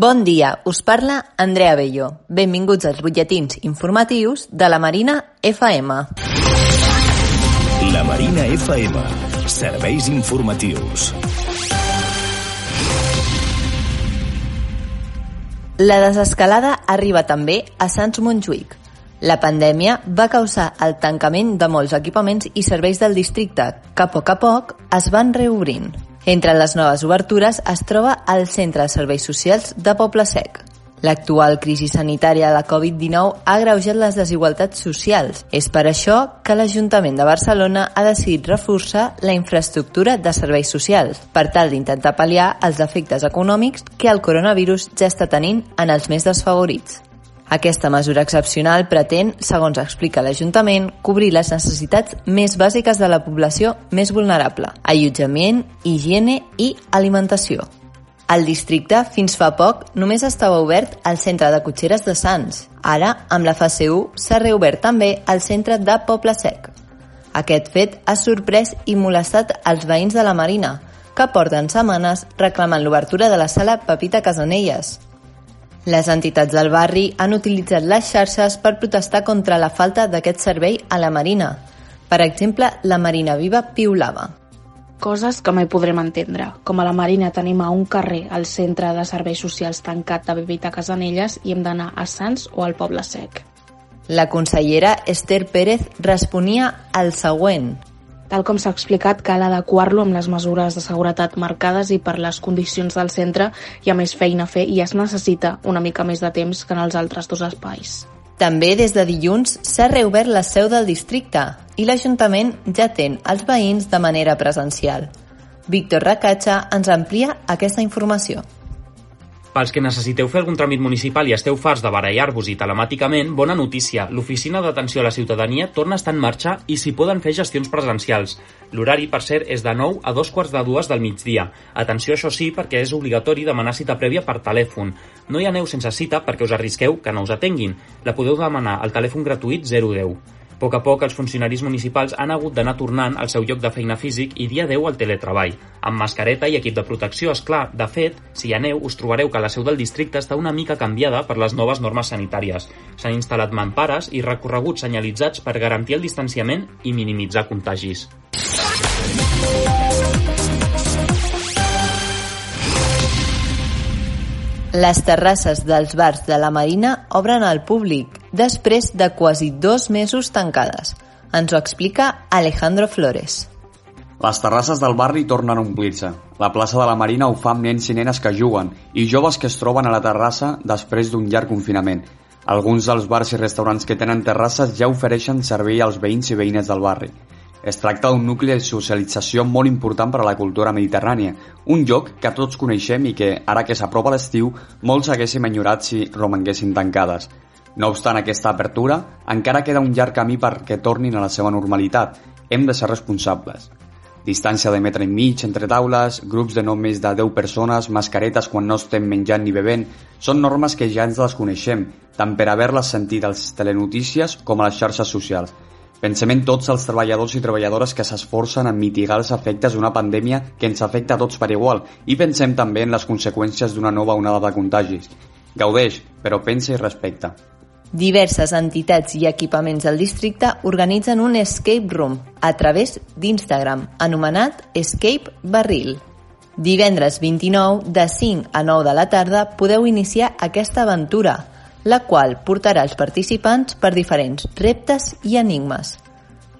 Bon dia, us parla Andrea Bello. Benvinguts als butlletins informatius de la Marina FM. La Marina FM. Serveis informatius. La desescalada arriba també a Sants Montjuïc. La pandèmia va causar el tancament de molts equipaments i serveis del districte, que a poc a poc es van reobrint. Entre les noves obertures es troba el Centre de Serveis Socials de Poble Sec. L'actual crisi sanitària de la Covid-19 ha agreujat les desigualtats socials. És per això que l'Ajuntament de Barcelona ha decidit reforçar la infraestructura de serveis socials per tal d'intentar pal·liar els efectes econòmics que el coronavirus ja està tenint en els més desfavorits. Aquesta mesura excepcional pretén, segons explica l'Ajuntament, cobrir les necessitats més bàsiques de la població més vulnerable, allotjament, higiene i alimentació. Al districte, fins fa poc, només estava obert el centre de cotxeres de Sants. Ara, amb la fase 1, s'ha reobert també el centre de Poble Sec. Aquest fet ha sorprès i molestat els veïns de la Marina, que porten setmanes reclamant l'obertura de la sala Pepita Casanelles. Les entitats del barri han utilitzat les xarxes per protestar contra la falta d'aquest servei a la Marina. Per exemple, la Marina Viva piulava. Coses que mai podrem entendre. Com a la Marina tenim a un carrer el centre de serveis socials tancat de Bebita Casanelles i hem d'anar a Sants o al Poble Sec. La consellera Esther Pérez responia al següent. Tal com s'ha explicat, cal adequar-lo amb les mesures de seguretat marcades i per les condicions del centre hi ha més feina a fer i es necessita una mica més de temps que en els altres dos espais. També des de dilluns s'ha reobert la seu del districte i l'Ajuntament ja atén els veïns de manera presencial. Víctor Racatxa ens amplia aquesta informació. Pels que necessiteu fer algun tràmit municipal i esteu farts de barallar-vos i telemàticament, bona notícia. L'Oficina d'Atenció a la Ciutadania torna a estar en marxa i s'hi poden fer gestions presencials. L'horari, per cert, és de 9 a dos quarts de dues del migdia. Atenció, això sí, perquè és obligatori demanar cita prèvia per telèfon. No hi aneu sense cita perquè us arrisqueu que no us atenguin. La podeu demanar al telèfon gratuït 010. Poc a poc, els funcionaris municipals han hagut d'anar tornant al seu lloc de feina físic i dia 10 al teletreball, amb mascareta i equip de protecció, és clar. De fet, si hi aneu, us trobareu que la seu del districte està una mica canviada per les noves normes sanitàries. S'han instal·lat mampares i recorreguts senyalitzats per garantir el distanciament i minimitzar contagis. Les terrasses dels bars de la Marina obren al públic després de quasi dos mesos tancades. Ens ho explica Alejandro Flores. Les terrasses del barri tornen a omplir-se. La plaça de la Marina ho fa amb nens i nenes que juguen i joves que es troben a la terrassa després d'un llarg confinament. Alguns dels bars i restaurants que tenen terrasses ja ofereixen servei als veïns i veïnes del barri. Es tracta d'un nucli de socialització molt important per a la cultura mediterrània, un lloc que tots coneixem i que, ara que s'apropa l'estiu, molts haguéssim enyorat si romanguessin tancades. No obstant aquesta apertura, encara queda un llarg camí perquè tornin a la seva normalitat. Hem de ser responsables. Distància de metre i mig entre taules, grups de no més de 10 persones, mascaretes quan no estem menjant ni bevent, són normes que ja ens les coneixem, tant per haver-les sentit als telenotícies com a les xarxes socials. Pensem en tots els treballadors i treballadores que s'esforcen en mitigar els efectes d'una pandèmia que ens afecta a tots per igual i pensem també en les conseqüències d'una nova onada de contagis. Gaudeix, però pensa i respecta. Diverses entitats i equipaments del districte organitzen un escape room a través d'Instagram, anomenat Escape Barril. Divendres 29, de 5 a 9 de la tarda, podeu iniciar aquesta aventura – la qual portarà els participants per diferents reptes i enigmes.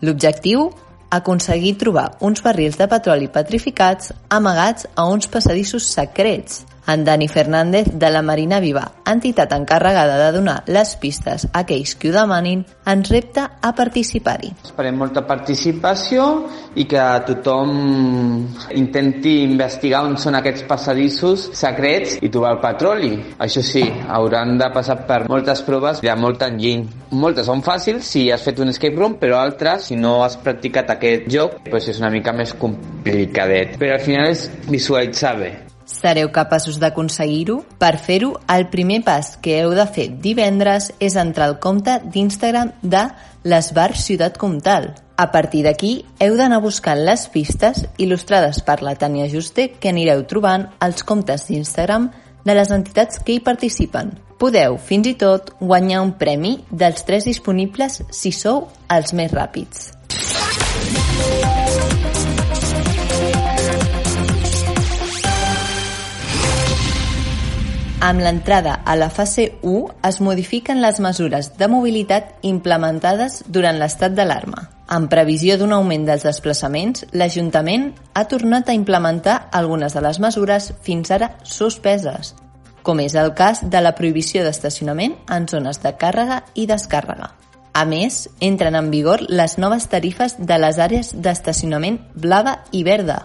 L'objectiu? Aconseguir trobar uns barrils de petroli petrificats amagats a uns passadissos secrets en Dani Fernández de la Marina Viva, entitat encarregada de donar les pistes a aquells que ho demanin, ens repta a participar-hi. Esperem molta participació i que tothom intenti investigar on són aquests passadissos secrets i trobar el petroli. Això sí, hauran de passar per moltes proves de molt enginy. Moltes són fàcils si has fet un escape room, però altres, si no has practicat aquest joc, doncs és una mica més complicadet. Però al final és visualitzar bé. Sereu capaços d'aconseguir-ho? Per fer-ho, el primer pas que heu de fer divendres és entrar al compte d'Instagram de l'Esbar Ciutat Comtal. A partir d'aquí, heu d'anar buscant les pistes il·lustrades per la Tània Juste que anireu trobant als comptes d'Instagram de les entitats que hi participen. Podeu, fins i tot, guanyar un premi dels tres disponibles si sou els més ràpids. Amb l'entrada a la fase 1 es modifiquen les mesures de mobilitat implementades durant l'estat d'alarma. En previsió d'un augment dels desplaçaments, l'Ajuntament ha tornat a implementar algunes de les mesures fins ara suspeses, com és el cas de la prohibició d'estacionament en zones de càrrega i descàrrega. A més, entren en vigor les noves tarifes de les àrees d'estacionament blava i verda,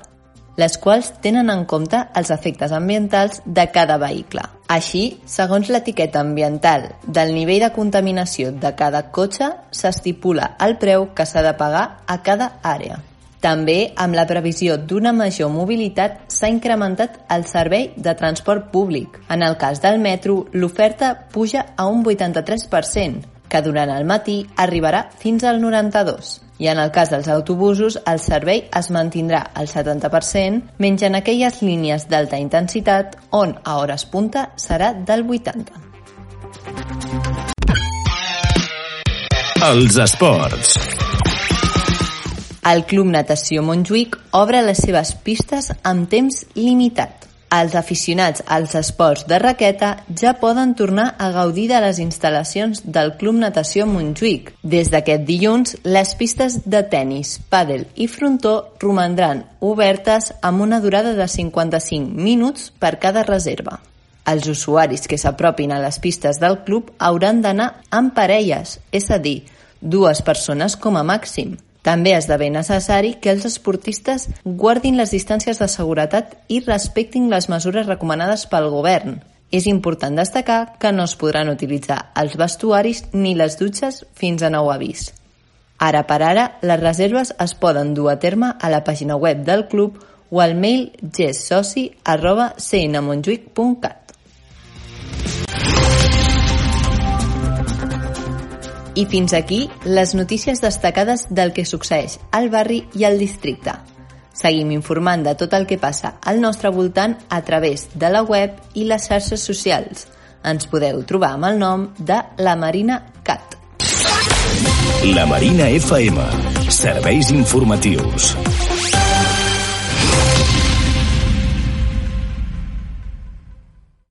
les quals tenen en compte els efectes ambientals de cada vehicle. Així, segons l'etiqueta ambiental del nivell de contaminació de cada cotxe, s'estipula el preu que s'ha de pagar a cada àrea. També, amb la previsió d'una major mobilitat, s'ha incrementat el servei de transport públic. En el cas del metro, l'oferta puja a un 83%, que durant el matí arribarà fins al 92% i en el cas dels autobusos el servei es mantindrà al 70%, menys en aquelles línies d'alta intensitat on a hores punta serà del 80%. Els esports. El Club Natació Montjuïc obre les seves pistes amb temps limitat els aficionats als esports de raqueta ja poden tornar a gaudir de les instal·lacions del Club Natació Montjuïc. Des d'aquest dilluns, les pistes de tennis, pàdel i frontó romandran obertes amb una durada de 55 minuts per cada reserva. Els usuaris que s'apropin a les pistes del club hauran d'anar en parelles, és a dir, dues persones com a màxim. També esdevé necessari que els esportistes guardin les distàncies de seguretat i respectin les mesures recomanades pel govern. És important destacar que no es podran utilitzar els vestuaris ni les dutxes fins a nou avís. Ara per ara, les reserves es poden dur a terme a la pàgina web del club o al mail gessoci I fins aquí les notícies destacades del que succeeix al barri i al districte. Seguim informant de tot el que passa al nostre voltant a través de la web i les xarxes socials. Ens podeu trobar amb el nom de La Marina Cat. La Marina FM. Serveis informatius.